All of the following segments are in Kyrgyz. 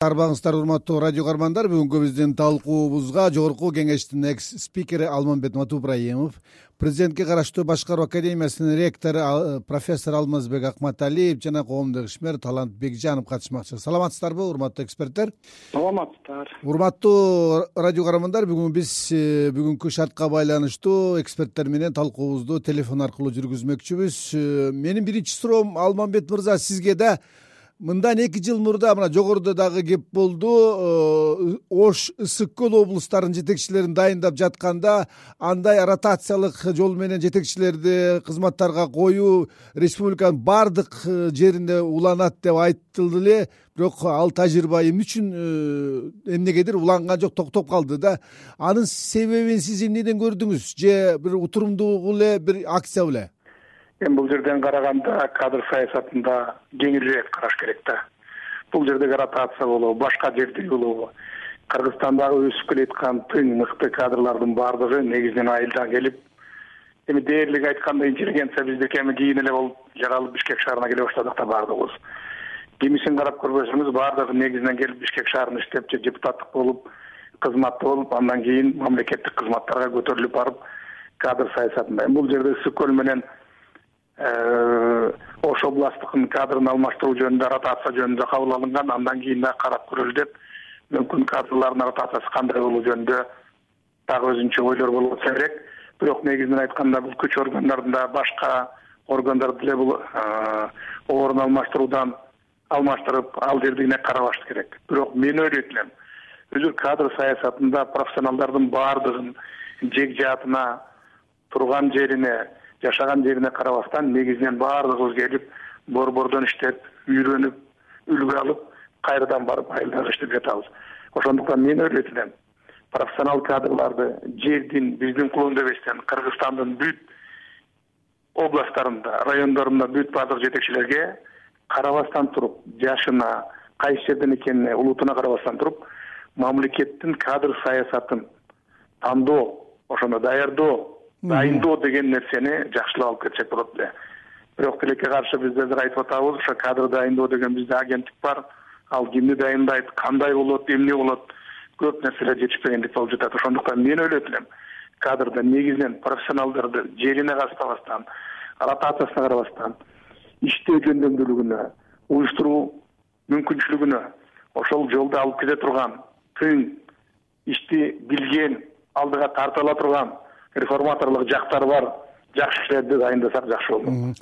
арбаңыздар урматтуу радио каармандар. Бүгүнкү биздин талкуубузга жогорку кеңештин экс спикери алмамбет матубрайымов президентке караштуу башкаруу академиясынын ректору профессор алмазбек акматалиев жана коомдук ишмер талант бекжанов катышмакчы. Саламатсыздарбы урматтуу эксперттер? Саламатсыздар. Урматтуу радио каармандар бүгүн биз э, бүгүнкү шартка байланыштуу эксперттер менен талкуубузду телефон аркылуу жүргүзмөкчүбүз. Э, менин биринчи суроом алмамбет мырза сизге да мындан эки жыл мурда мына жогоруда дагы кеп болду. Э, ош ысык көл облустарынын жетекчилерин дайындап жатканда андай ротациялык жол менен жетекчилерди кызматтарга коюу республиканын баардык э, жеринде уланат деп айтылды эле. Бирок ал тажрыйба эмне үчүн э, эмнегедир уланган жок токтоп калды да. Анын себебин сиз эмнеден көрдүңүз? Же бир утурумдуу эле бир акция беле эми бул жерден караганда кадр саясатында кеңирээк караш керек да. Бул жердеги ротация болобу башка жердеги болобу. Кыргызстандагы өсүп келеаткан тың мыкты кадрлардын баардыгы негизинен айылдан келип эми дээрлик айтканда интеллигенция биздики эми кийин эле болуп жаралып бишкек шаарына келе баштадык да баардыгыбыз. Кимисин карап көрбөсөңүз баардыгы негизинен келип бишкек шаарында иштеп же депутаттык болуп кызматта болуп андан кийин мамлекеттик кызматтарга көтөрүлүп барып кадр саясатында. Эми бул жерде ысык көл менен Э, ош областтыкын кадрын алмаштыруу жөнүндө ротация жөнүндө кабыл алынган андан кийин дагы карап көрөлү деп мүмкүн кадрлардын ротациясы кандай болуу жөнүндө дагы өзүнчө ойлор болуп атса керек. Бирок негизинен айтканда бул күч органдарында башка органдарды деле бул э, орун алмаштыруудан алмаштырып ал жердегине карабаш керек. Бирок мен ойлойт элем өзү кадр саясатында профессионалдардын баардыгын жег жаатына турган жерине жашаган жерине карабастан негизинен баардыгыбыз келип борбордон иштеп үйрөнүп үлгү алып кайрадан барып айылдагы иштеп жатабыз. Ошондуктан мен ойлойт элем профессионал кадрларды жердин биздин кулондо эместен кыргызстандын бүт областтарында райондорунда бүт баардык жетекчилерге карабастан туруп жашына кайсы жерден экенине улутуна карабастан туруп мамлекеттин кадр саясатын тандоо ошону даярдоо дайындоо деген нерсени жакшылап алып кетсек болот эле бирок тилекке каршы биз азыр айтып атабыз ошо кадр дайындоо деген бизде агенттик бар. Ал кимди дайындайт кандай болот эмне болот көп нерселер жетишпегендик болуп жатат. Ошондуктан мен ойлойт элем кадрды негизинен профессионалдарды жерине казбастан ротациясына карабастан иштөө жөндөмдүүлүгүнө уюштуруу мүмкүнчүлүгүнө ошол жолду алып кете турган тың ишти билген алдыга тарта ала турган реформаторлук жактары бар. Жакшы кишилерди дайындасак жакшы болмокпу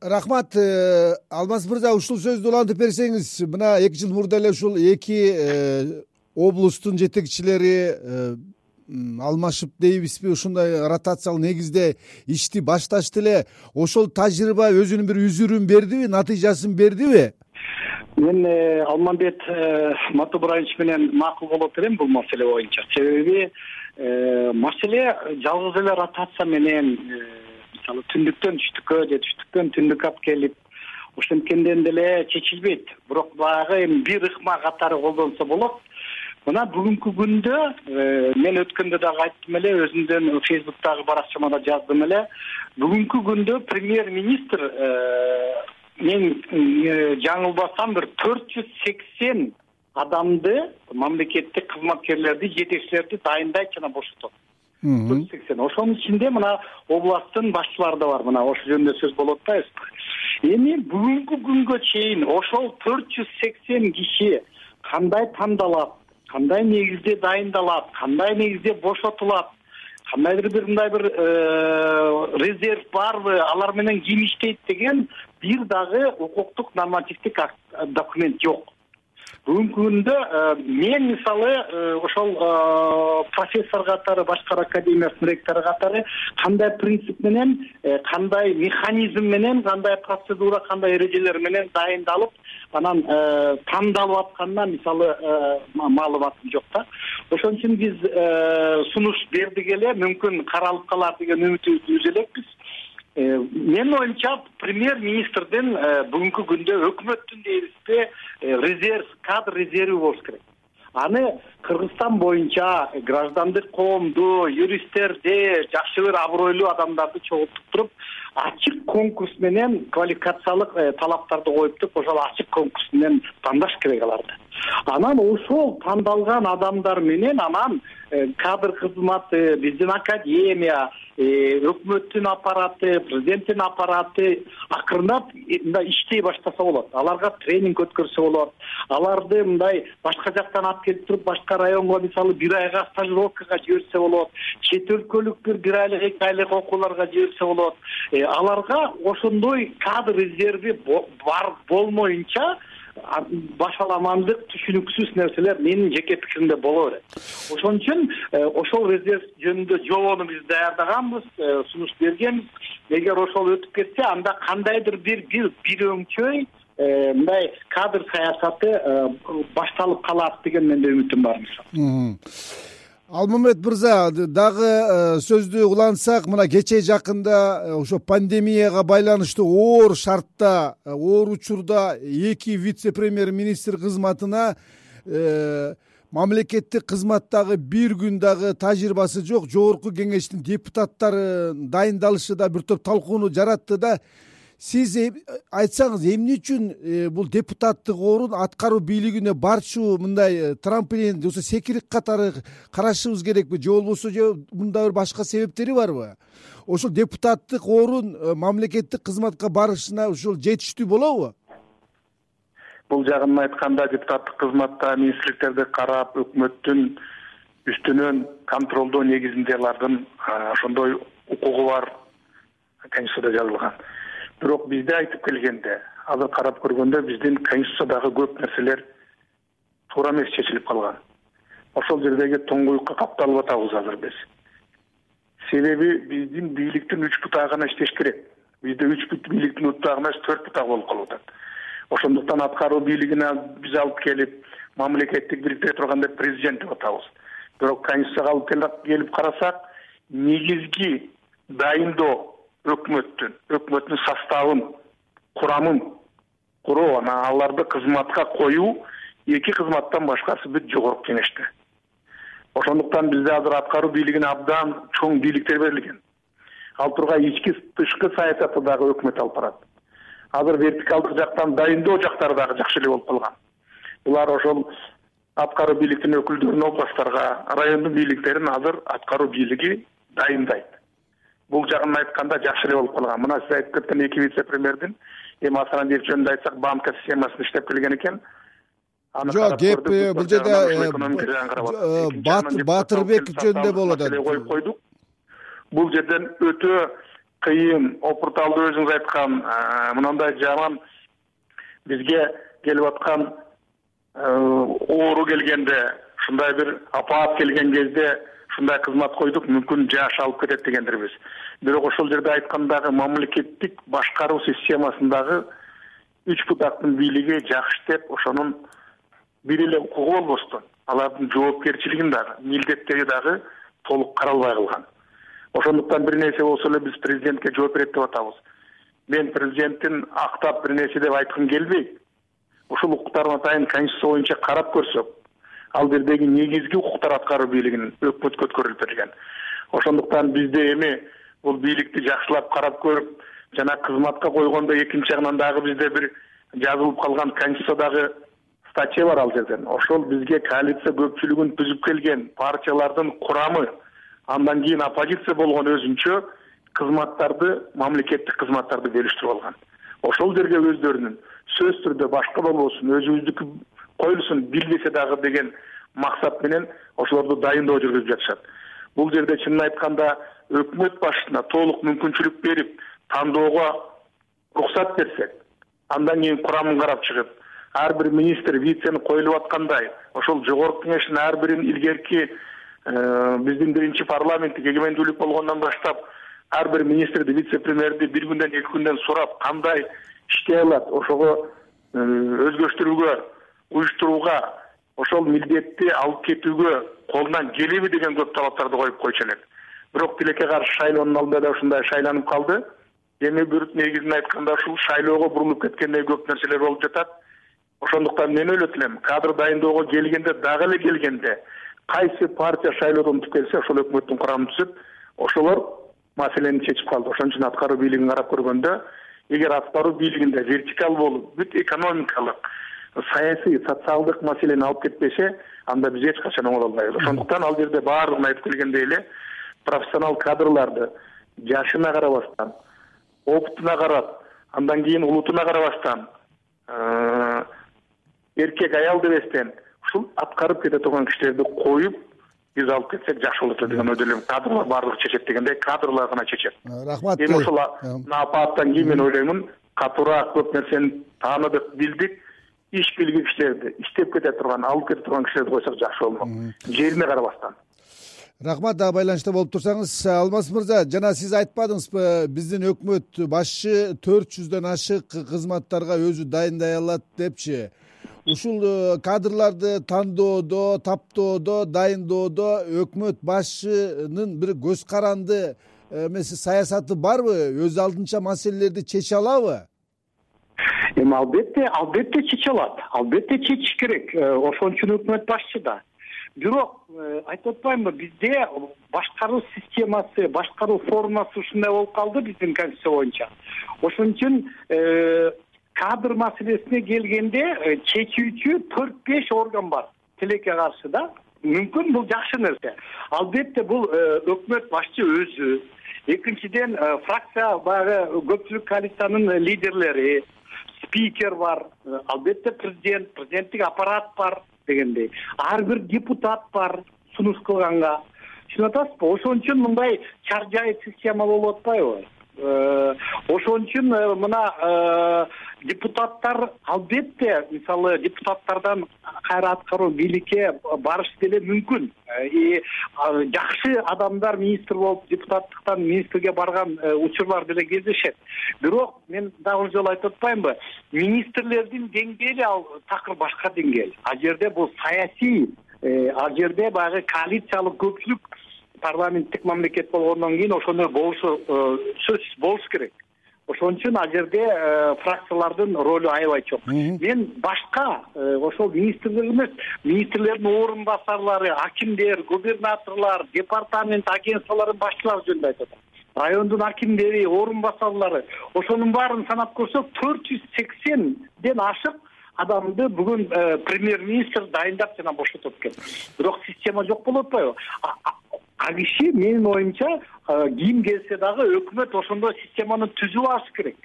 рахмат э, алмаз мырза ушул сөздү улантып берсеңиз мына эки жыл мурда эле ушул эки э, облустун жетекчилери э, алмашып дейбизби ушундай ротациялык негизде ишти башташты эле. Ошол тажрыйба өзүнүн бир үзүрүн бердиби натыйжасын бердиби? Мен алмамбет матубраевич менен макул болот элем бул маселе боюнча. Себеби маселе жалгыз эле ротация менен э, мисалы түндүктөн түштүккө же түштүктөн түндүккө алып келип ошенткенден деле чечилбейт. Бирок баягы эми бир ыкма катары колдонсо болот. Мына бүгүнкү күндө э, мен өткөндө дагы айттым эле өзүмдүн фейсбуктагы баракчама да жаздым эле. Бүгүнкү күндө премьер министр мен жаңылбасам бир төрт жүз сексен адамды мамлекеттик кызматкерлерди жетекчилерди дайындайт жана бошотот. Жүз сексен. Ошонун ичинде мына областтын башчылары да бар. Мына ошол жөнүндө сөз болуп атпайбызбы эми бүгүнкү күнгө чейин ошол төрт жүз сексен киши кандай тандалат кандай негизде дайындалат кандай негизде бошотулат кандайдыр бир мындай бир э, резерв барбы алар менен ким иштейт деген бир дагы укуктук нормативдик документ жок бүгүнкү күндө э, мен мисалы э, ошол э, профессор катары башкаруу академиясынын ректору катары кандай принцип менен кандай механизм менен кандай процедура кандай эрежелер менен дайындалып анан тандалып атканына мисалы маалыматым жок да ошон үчүн биз сунуш бердик эле мүмкүн каралып калар деген үмүтүбүздү үзө элекпиз менин оюмча премьер министрдин э, бүгүнкү күндө өкмөттүн дейбизби э, резерв кадр резерви болуш керек. Аны кыргызстан боюнча граждандык коомду юристтерди жакшы бир абройлуу адамдарды чогултуп туруп ачык конкурс менен квалификациялык э, талаптарды коюп туруп ошол ачык конкурс менен тандаш керек аларды. Анан ошол тандалган адамдар менен анан э, кадр кызматы биздин академия э, өкмөттүн аппараты президенттин аппараты акырындап мындай иштей баштаса болот. Аларга тренинг өткөрсө болот. Аларды мындай башка жактан алып келип туруп башка районго мисалы бир айга стажировкага жиберсе болот. Чет өлкөлүк бир бир айлык эки айлык окууларга жиберсе болот. Аларга ошондой кадр резерви бар болмоюнча башаламандык түшүнүксүз нерселер менин жеке пикиримде боло берет. Ошон үчүн э, ошол резерв жөнүндө жобону биз даярдаганбыз э, сунуш бергенбиз. Эгер ошол өтүп кетсе анда кандайдыр бир бир өңчөй э, мындай кадр саясаты башталып калат деген менде үмүтүм бар мисалы алмамбет мырза дагы э, сөздү улантсак мына кечээ жакында э, ошо пандемияга байланыштуу оор шартта э, оор учурда эки вице премьер министр кызматына мамлекеттик кызматтагы бир күн дагы тажрыйбасы жок жогорку кеңештин депутаттары дайындалышы да бир топ талкууну жаратты да сиз айтсаңыз эмне үчүн э, бул депутаттык орун аткаруу бийлигине барчу мындай э, трамплин же болбосо секирип катары карашыбыз керекпи? Же болбосо же мында бир башка себептери барбы? Ошол депутаттык орун э, мамлекеттик кызматка барышына ушул жетиштүү болобу? Бул жагын айтканда депутаттык кызматта министрликтерди карап өкмөттүн үстүнөн контролдоо негизинде алардын ошондой укугу бар. Конституцияда жазылган бирок бизде айтып келгенде азыр карап көргөндө биздин конституциядагы көп нерселер туура эмес чечилип калган. Ошол жердеги туңгуюкка капталып атабыз азыр биз себеби биздин бийликтин үч бутагы гана иштеш керек. Бизде үч бийликтин бутагы эмес төрт бутак болуп калып атат. Ошондуктан аткаруу бийлигине биз алып келип мамлекеттик бириктире турган деп президент деп атабыз. Бирок конституцияга алып келип карасак негизги дайындоо өкмөттүн өкмөттүн составын курамын куруу анан аларды кызматка коюу эки кызматтан башкасы бүт жогорку кеңеште. Ошондуктан бизде азыр аткаруу бийлигине абдан чоң бийликтер берилген. Ал тургай ички тышкы саясатты дагы өкмөт алып барат. Азыр вертикалдык жактан дайындоо жактары дагы жакшы эле болуп калган. Булар ошол аткаруу бийликтин өкүлдөрүн областтарга райондун бийликтерин азыр аткаруу бийлиги дайындайт бул жагын айтканда жакшы эле болуп калган. Мына сиз айтып кеткен эки вице премьердин эми асанадиев жөнүндө айтсак банка системасында иштеп келген экен. Жок кеп бул жерде э, баатырбеков жөнүндө болуп атат коюп койдук. Бул жерден өтө кыйын опурталдуу өзүңүз айткан э, мындай жаман бизге келип аткан э, оору келгенде ушундай бир апаат келген кезде ушундай кызмат койдук мүмкүн жаш алып кетет дегендирбиз бирок ошол жерде айткандагы мамлекеттик башкаруу системасындагы үч бутактын бийлиги жакшы иштеп ошонун бир эле укугу болбостон алардын жоопкерчилигин дагы милдеттери дагы толук каралбай калган ошондуктан бир нерсе болсо эле биз президентке жооп берет деп атабыз. Мен президенттин актап бир нерсе деп айткым келбейт ушул укуктардын атайын конституция боюнча карап көрсөк ал жердеги негизги укуктар аткаруу бийлигинин өкмөткө өткөрүлүп берилген. Ошондуктан бизде эми бул бийликти жакшылап карап көрүп жана кызматка койгондо экинчи жагынан дагы бизде бир жазылып калган конституциядагы статья бар ал жерден. Ошол бизге коалиция көпчүлүгүн түзүп келген партиялардын курамы андан кийин оппозиция болгон өзүнчө кызматтарды мамлекеттик кызматтарды бөлүштүрүп алган. Ошол жерге өздөрүнүн сөзсүз түрдө башка болбосун өзүбүздүкү коюлсун билбесе дагы деген максат менен ошолорду дайындоо жүргүзүп жатышат. Бул жерде чынын айтканда өкмөт башчысына толук мүмкүнчүлүк берип тандоого уруксат берсек андан кийин курамын карап чыгып ар бир министр вицени коюлуп аткандай ошол жогорку кеңештин ар бирин илгерки э, биздин биринчи парламенттик эгемендүүлүк болгондон баштап ар бир министрди вице премьерди бир күндөн эки күндөн сурап кандай иштей алат ошого э, өзгөртүүгө уюштурууга ошол милдетти алып кетүүгө колунан келеби деген көп талаптарды коюп койчу элек. Бирок тилекке каршы шайлоонун алдында да ушундай шайланып калды. Эми бир негизин айтканда ушул шайлоого бурулуп кеткендей көп нерселер болуп жатат. Ошондуктан мен ойлойт элем кадр дайындоого келгенде дагы эле келгенде кайсы партия шайлоодон утуп келсе ошол өкмөттүн курамын түзүп ошолор маселени чечип калды. Ошон үчүн аткаруу бийлигин карап көргөндө эгер аткаруу бийлигинде вертикаль болуп бүт экономикалык саясий социалдык маселени алып кетпесе анда биз эч качан оңоло албайбыз ошондуктан ал жерде баардыгын айтып келгендей эле профессионал кадрларды жашына карабастан опытуна карап андан кийин улутуна карабастан э, эркек аял дебестен ушул аткарып кете турган кишилерди коюп биз алып кетсек жакшы болот эле деген ойдо кадрлар баардыгы чечет дегендей кадрлар гана чечет. Э, рахмат эми ошол апааттан кийин мен ойлоймун катуураак көп нерсени тааныдык билдик иш билгил кишилерди иштеп кете турган алып кете турган кишилерди койсок жакшы болмок жерине карабастан. Рахмат дагы байланышта болуп турсаңыз алмаз мырза жана сиз айтпадыңызбы биздин өкмөт башчы төрт жүздөн ашык кызматтарга өзү дайындай алат депчи. Ушул э, кадрларды тандоодо таптоодо дайындоодо өкмөт башчынын бир көз каранды э, эмеси саясаты барбы? Өз алдынча маселелерди чече алабы эми албетте албетте чече алат. Албетте чечиш керек. Э, ошон үчүн өкмөт башчы да. Бирок э, айтып атпаймынбы бизде башкаруу системасы башкаруу формасы ушундай болуп калды биздин конституция боюнча. Ошон үчүн э, кадр маселесине келгенде чечүүчү төрт беш орган бар тилекке каршы да. Мүмкүн бул жакшы нерсе. Албетте бул өкмөт башчы өзү. Экинчиден фракция баягы көпчүлүк коалициянын лидерлери спикер бар албетте президент президенттик аппарат бар дегендей. Ар бир депутат бар сунуш кылганга. Түшүнүп атасызбы ошон үчүн мындай чар жайыт система болуп атпайбы? Э, ошон үчүн э, мына э, депутаттар албетте мисалы депутаттардан кайра аткаруу бийликке барыш деле мүмкүн. И жакшы адамдар министр болуп депутаттыктан министрге барган учурлар деле кездешет. Бирок мен дагы бир жолу айтып атпаймынбы министрлердин деңгээли ал такыр башка деңгээл ал жерде бул саясий э, ал жерде баягы коалициялык көпчүлүк парламенттик мамлекет болгондон кийин ошондой болушу э, сөзсүз болуш керек ошон үчүн ал жерде э, фракциялардын ролу аябай чоң. Мен башка э, ошол министрлер эмес министрлердин орун басарлары акимдер губернаторлор департамент агентстволордун башчылары жөнүндө айтып атам. Райондун акимдери орун басарлары ошонун баарын санап көрсөк төрт жүз сексенден ашык адамды бүгүн э, премьер министр дайындап жана бошотот экен бирок система жок болуп атпайбы ал киши менин оюмча ким келсе дагы өкмөт ошондой системаны түзүп алыш керек.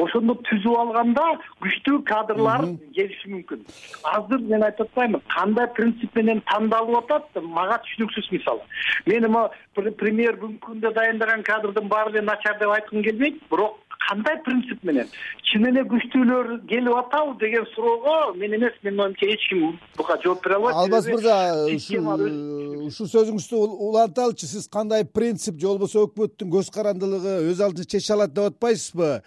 Ошондо түзүп алганда күчтүү кадрлар келиши мүмкүн. Азыр мен айтып атпаймынбы кандай принцип менен тандалып атат мага түшүнүксүз мисалы мен премьер бүгүнкү күндө дайындаган кадрдын баары эле начар деп айткым келбейт бирок кандай принцип менен? Чын эле күчтүүлөр келип атабы деген суроого мен эмес менин оюмча эч ким буга жооп бере албайт. Алмаз мырза ушул сөзүңүздү уланталычы сиз кандай принцип же болбосо өкмөттүн көз карандылыгы өз алдынча чече алат деп атпайсызбы?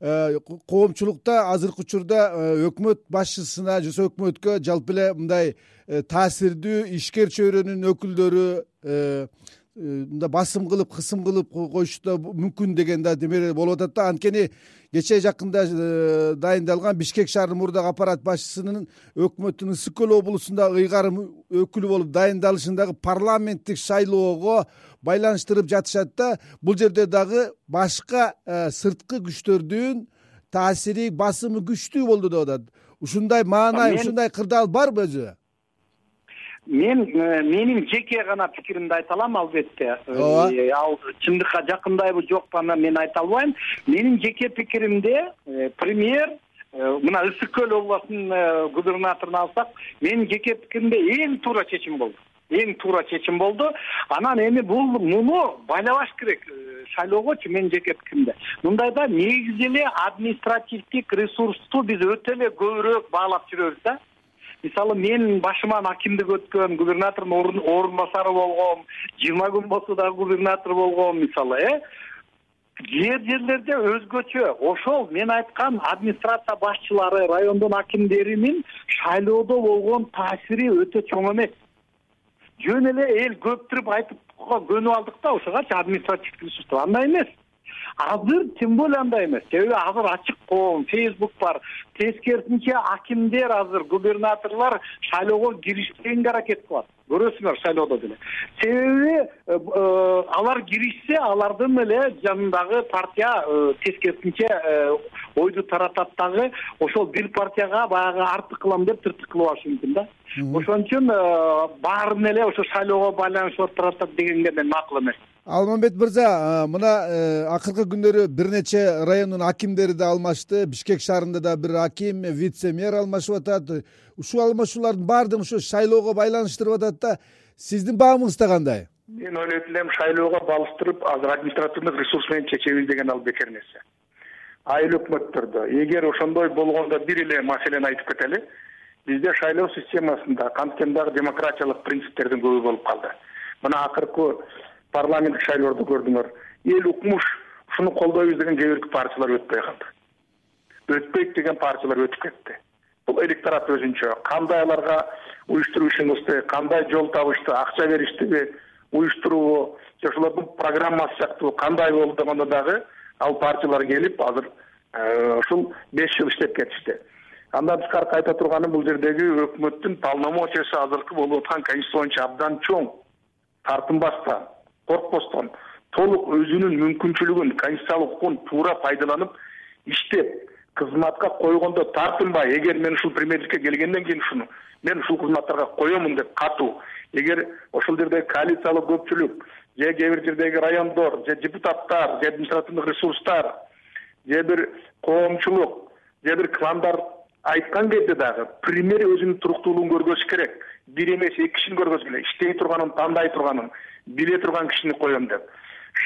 Э, коомчулукта азыркы учурда э, өкмөт башчысына же болбосо өкмөткө жалпы эле мындай э, таасирдүү ишкер чөйрөнүн өкүлдөрү мындай басым кылып кысым кылып коюшу да мүмкүн деген да немелер болуп атат да. Анткени кечээ жакында э, дайындалган бишкек шаарынын мурдагы аппарат башчысынын өкмөттүн ысык көл облусунда ыйгарым өкүлү болуп дайындалышын дагы парламенттик шайлоого байланыштырып жатышат да бул жерде дагы башка э, сырткы күчтөрдүн таасири басымы күчтүү болду деп атат. Ушундай маанай ушундай кырдаал барбы өзү мен э, менин жеке гана пикиримди айта алам албетте. Ооба. Э, ал чындыкка жакындайбы жокпу аны мен айта албайм. Менин жеке пикиримде э, премьер мына ысык көл областынын губернаторун алсак менин жеке пикиримде эң туура чечим болду. Эң туура чечим болду. Анан эми бул муну байлабаш керек шайлоогочу менин жеке пикиримде. Мындайда негизи эле административдик ресурсту биз өтө эле көбүрөөк баалап жүрөбүз да мисалы мен башыман акимдик өткөн губернатордун орун басары болгом жыйырма күн болсо дагы губернатор болгом мисалы э? Кээ жерлерде өзгөчө. Ошол мен айткан администрация башчылары райондун акимдеринин шайлоодо болгон таасири өтө чоң эмес. Жөн эле эл көптүрүп айтып көнүп алдык да ошогочу административдик ресурс андай эмес азыр тем более андай эмес. Себеби азыр ачык коом фейсбук бар. Тескерисинче акимдер азыр губернаторлор шайлоого киришпегенге аракет кылат. Көрөсүңөр шайлоодо деле. Себеби э, э, алар киришсе алардын эле жанындагы партия э, тескерисинче ойду таратат дагы ошол бир партияга баягы артык кылам деп тыртык кылып алышы мүмкүн да. Ошон үчүн баарын эле ошо шайлоого байланыштырып таратат дегенге мен макул эмесмин алмамбет мырза мына акыркы күндөрү бир нече райондун акимдери да алмашты. Бишкек шаарында да бир аким вице мэр алмашып атат. Ушул алмашуулардын баардыгын ушу шайлоого байланыштырып атат да. Сиздин баамыңыз да кандай? Мен ойлойт элем шайлоого балыштырып азыр административдык ресурс менен чечебиз деген ал бекер нерсе. Айыл өкмөттөрдө. Эгер ошондой болгондо бир эле маселени айтып кетели бизде шайлоо системасында канткен дагы демократиялык принциптердин көбү болуп калды. Мына акыркы парламенттик шайлоодо көрдүңөр. Эл укмуш ушуну колдойбуз деген кээ бирки партиялар өтпөй калды. Өтпөйт деген партиялар өтүп кетти. Бул электорат өзүнчө кандай аларга уюштуруу ишин кандай жол табышты акча бериштиби уюштуруубу же ошолордун программасы сыяктуу кандай болду дегондо дагы ал партиялар келип азыр э, ушул беш жыл иштеп кетишти. Андан тышкары айта турганым бул жердеги өкмөттүн полномочиясы азыркы болуп аткан конституция боюнча абдан чоң тартынбастан коркпостон толук өзүнүн мүмкүнчүлүгүн конституциялык укугун туура пайдаланып иштеп кызматка койгондо тартынбай. Эгер мен ушул премьерликке келгенден кийин ушуну мен ушул кызматтарга коемун деп катуу. Эгер ошол жердеги коалициялык көпчүлүк же кээ бир жердеги райондор же депутаттар же административдык ресурстар же бир коомчулук же бир кландар айткан кезде дагы премьер өзүнүн туруктуулугун көргөзүш керек бир эмес эки кишини көргөзгү келе. Иштей турганын тандай турганын биле турган кишини коем деп.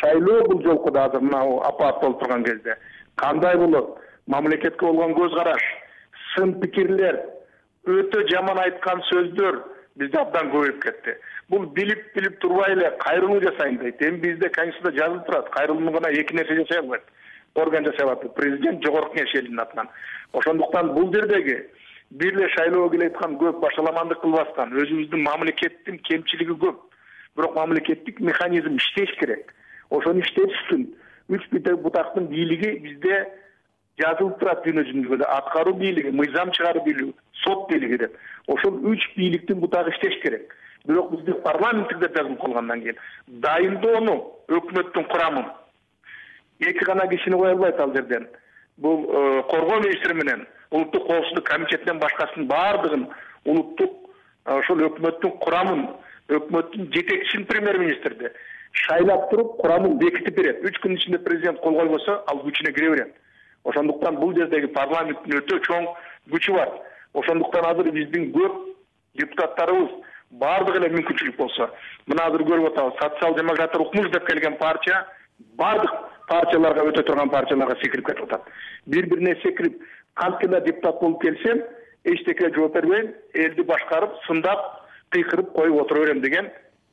Шайлоо бул жолку да азыр мына апаат болуп турган кезде. Кандай болот? Мамлекетке болгон көз караш сын пикирлер өтө жаман айткан сөздөр бизде абдан көбөйүп кетти. Бул билип билип турбай эле кайрылуу жасайм дейт. Эми бизде конституцияда жазылып турат кайрылуу гана эки нерсе жасай албайт. Орган жасай алат. Президент жогорку кеңеш элдин атынан. Ошондуктан бул жердеги бир эле шайлоого келе аткан көп башаламандык кылбастан өзүбүздүн мамлекеттин кемчилиги көп. Бирок мамлекеттик механизм иштеш керек. Ошону иштетиш үчүн үч бутактын бийлиги бизде жазылып турат дүйнө жүзүндө аткаруу бийлиги мыйзам чыгаруу бийлиги сот бийлиги деп. Ошол үч бийликтин бутагы иштеш керек. Бирок бизде парламенттик деп жазылып калгандан кийин дайындоону өкмөттүн курамын. Эки гана кишини кое албайт ал жерден. Бул э, коргоо министри менен улуттук коопсуздук комитетинен башкасынын баардыгын улуттук ошол өкмөттүн курамын өкмөттүн жетекчисин премьер министрди шайлап туруп курамын бекитип берет. Үч күнүн ичинде президент кол койбосо ал күчүнө кире берет. Ошондуктан бул жердеги парламенттин өтө чоң күчү бар. Ошондуктан азыр биздин көп депутаттарыбыз баардыгы эле мүмкүнчүлүк болсо мына азыр көрүп атабыз социал демократтар укмуш деп келген партия баардык партияларга өтө турган партияларга секирип кетип атат. Бири бирине секирип канткенде депутат болуп келсем эчтекеге жооп бербейм элди башкарып сындап кыйкырып коюп отура берем деген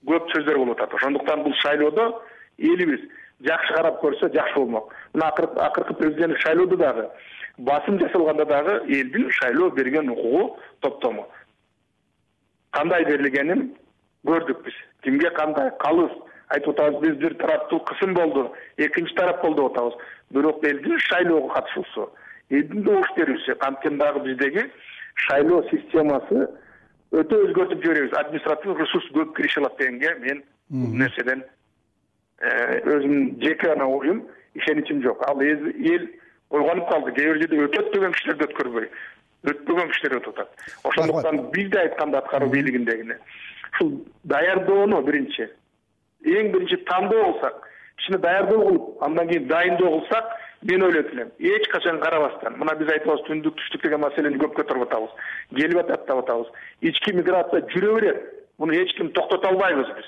көп сөздөр болуп атат. Ошондуктан бул шайлоодо элибиз жакшы карап көрсө жакшы болмок. Мына акыркы президенттик шайлоодо дагы басым жасалганда дагы элдин шайлоо берген укугу топтому. Кандай берилгенин көрдүк биз. Кимге кандай калыс? Айтып атабыз биз бир тараптуу кысым болду экинчи тарап болду деп атабыз. Бирок элдин шайлоого катышуусу элдин добуш берүүсү канткен дагы биздеги шайлоо системасы өтө өзгөртүп жиберебиз. Административдык ресурс көп кириши алат дегенге мен бул нерседен Э, өзүмдүн жеке гана оюм ишеничим жок. Ал эл ойгонуп калды. Кээ бир жерде өтөт деген кишилер да өткөрбөй өтпөгөн кишилер өтүп атат. Ошондуктан биз да айтканда аткаруу бийлигиндегине. Ушул даярдоону биринчи. Эң биринчи тандоо кылсак кичине даярдоо кылып андан кийин дайындоо кылсак мен ойлойт элем эч качан карабастан мына биз айтып атабыз түндүк түштүк деген маселени көп көтөрүп атабыз келип атат деп атабыз. Ички миграция жүрө берет муну эч ким токтото албайбыз биз.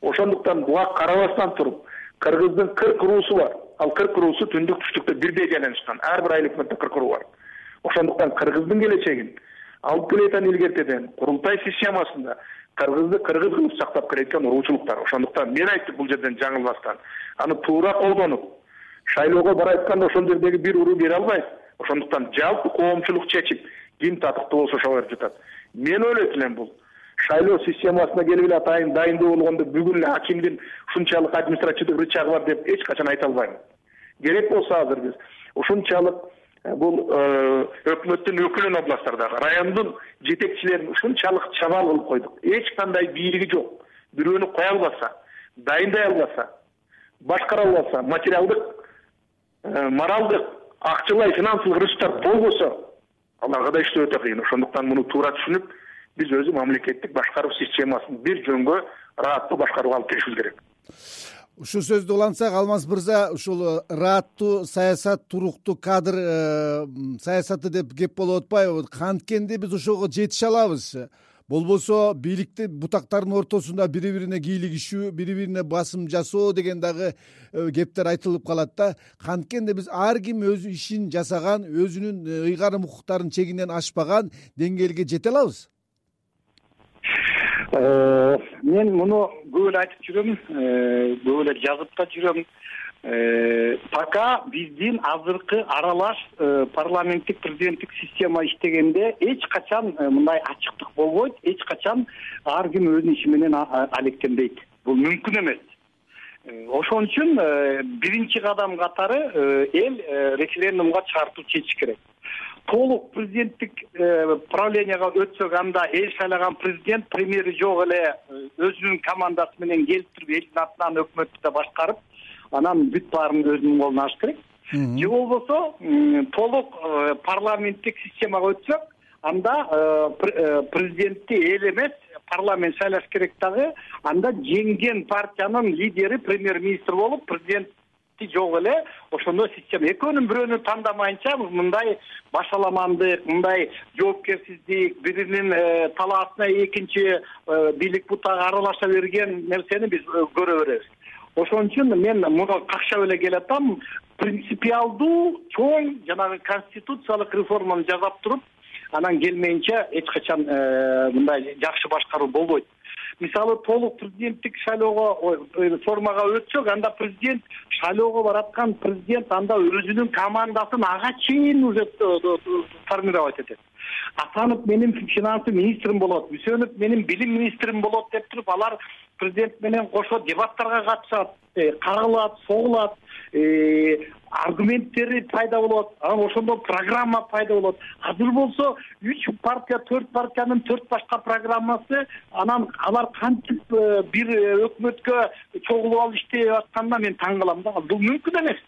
Ошондуктан буга карабастан туруп кыргыздын кырк уруусу бар. Ал кырк уруусу түндүк түштүктө бирдей жайланышкан ар бир айыл кырк уруу бар. Ошондуктан кыргыздын келечегин алып келеаткан илгертеден курултай системасында кыргызды кыргыз кылып сактап келеаткан уруучулук бар ошондуктан мен айттым бул жерден жаңылбастан. Аны туура колдонуп шайлоого барып атканда ошол жердеги бир уруу бере албайт. Ошондуктан жалпы коомчулук чечип ким татыктуу болсо ошого берип жатат. Мен ойлойт элем бул. Шайлоо системасына келип эле атайын дайындоо болгондо бүгүн эле акимдин ушунчалык административдик рычагы бар деп эч качан айта албайм. Керек болсо азыр биз ушунчалык э, бул э, өкмөттүн өкүлүн областтардагы райондун жетекчилерин ушунчалык чабаал кылып койдук. Эч кандай бийлиги жок. Бирөөнү кое албаса дайындай албаса башкара албаса материалдык моралдык акчалай финансылык ресурстар болбосо аларга да иштөө өтө кыйын. Ошондуктан муну туура түшүнүп биз өзү мамлекеттик башкаруу системасын бир жөнгө ырааттуу башкарууга алып келишибиз керек. Ушул сөздү улантсак алмаз мырза ушул ырааттуу саясат туруктуу кадр э, саясаты деп кеп болуп атпайбы? Канткенде биз ошого жетише алабыз болбосо бийликтин бутактарынын ортосунда бири бирине кийлигишүү бири бирине басым жасоо деген дагы э, кептер айтылып калат да. Канткенде биз ар ким өз ишин жасаган өзүнүн э, ыйгарым укуктарын чегинен ашпаган деңгээлге жете алабыз? Э, мен муну көп эле айтып жүрөм көп эле жазып да жүрөм пока биздин азыркы аралаш парламенттик президенттик система иштегенде эч качан мындай ачыктык болбойт эч качан ар ким өзүнүн иши менен алектенбейт. Бул мүмкүн эмес. Ошон үчүн биринчи кадам катары эл референдумга чыгартуу чечиш керек. Толук президенттик э, правленияга өтсөк анда эл шайлаган президент премьери жок эле э, өзүнүн командасы менен келип туруп элдин атынан өкмөттү да башкарып анан бүт баарын өзүнүн колуна алыш керек. Же болбосо толук э, парламенттик системага өтсөк анда президентти эл эмес парламент шайлаш керек дагы анда жеңген партиянын лидери премьер министр болуп президент жок эле ошондой система экөөнүн бирөөнү тандамайынча мындай башаламандык мындай жоопкерсиздик биринин э, талаасына экинчи э, бийлик бутагы аралаша берген нерсени биз э, көрө беребиз ошон үчүн мен муну какшап эле келатам принципиалдуу чоң жанагы конституциялык реформаны жасап туруп анан келмейинче эч качан мындай жакшы башкаруу болбойт. Мисалы толук президенттик шайлоого формага өтсөк анда президент шайлоого бараткан президент анда өзүнүн командасын ага чейин уже формировать этет асанов менин финансы министрим болот үсөнов менин билим министрим болот деп туруп алар президент менен кошо дебаттарга катышат э, кагылат согулат э, аргументтери пайда болот анан ошондо программа пайда болот. Азыр болсо үч партия төрт партиянын төрт башка программасы анан алар кантип э, бир өкмөткө чогулуп алып иштей атканына мен таң калам да бул мүмкүн эмес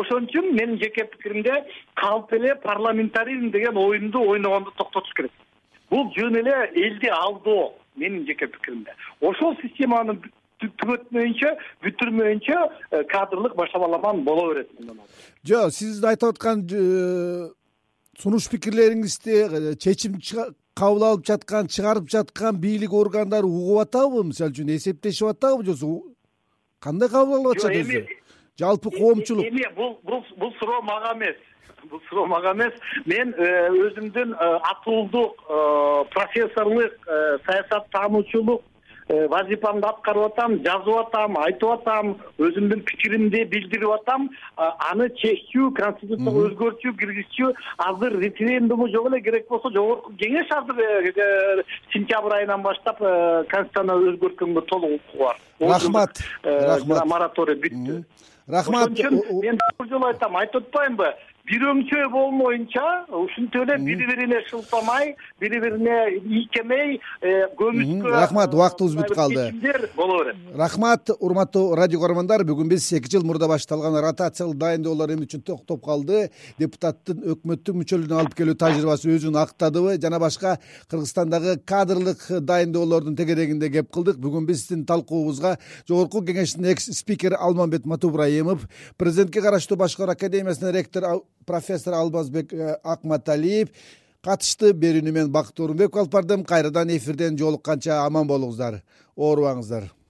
ошон үчүн менин жеке пикиримде калп эле парламентаризм деген оюнду ойногонду токтотуш керек. Бул жөн эле элди алдоо менин жеке пикиримде. Ошол системаны түгөтмөйүнчө бүтүрмөйүнчө э, кадрлык башаламан боло берет жок сиздин айтып аткан сунуш пикирлериңизди э, чечим кабыл алып жаткан чыгарып жаткан бийлик органдары угуп атабы мисалы үчүн эсептешип атабы же кандай кабыл алып атышат өзү жалпы коомчулук. эми бул бул суроо мага эмес. Бул суроо мага эмес. Мен өзүмдүн атуулдук профессорлук саясат таануучулук Э, вазифамды аткарып атам жазып атам айтып атам өзүмдүн пикиримди билдирип атам. Аны чечүү конституцияга өзгөртүү киргизчү азыр референдуму жок эле керек болсо жогорку кеңеш азыр э, э, сентябрь айынан баштап конституцияны өзгөрткөнгө толук укугу бар. Рахмат рахмат. мораторий бүттү рахмат. Ошон үчүн мен бир жолу айтам айтып атпаймынбы бир өңчөй болмоюнча ушинтип эле бири бирине шылтамай бири бирине ийкемей э, көмүскө рахмат убактыбыз бүтүп калды. чечимдер боло берет. Рахмат урматтуу радио көрөрмандар бүгүн биз эки жыл мурда башталган ротациялык дайындоолор эмне үчүн токтоп калды. Депутаттын өкмөттүк мүчөлүгүнө алып келүү тажрыйбасы өзүн актадыбы. Жана башка кыргызстандагы кадрлык дайындоолордун тегерегинде кеп кылдык. Бүгүн биздин талкуубузга жогорку кеңештин экс спикери алмамбет матубраимов президентке караштуу башкаруу академиясынын ректору профессор алмазбек э, акматалиев. Катышты берүүнү мен бакыт орунбеков алып бардым кайрадан эфирден жолукканча аман болуңуздар. Оорубаңыздар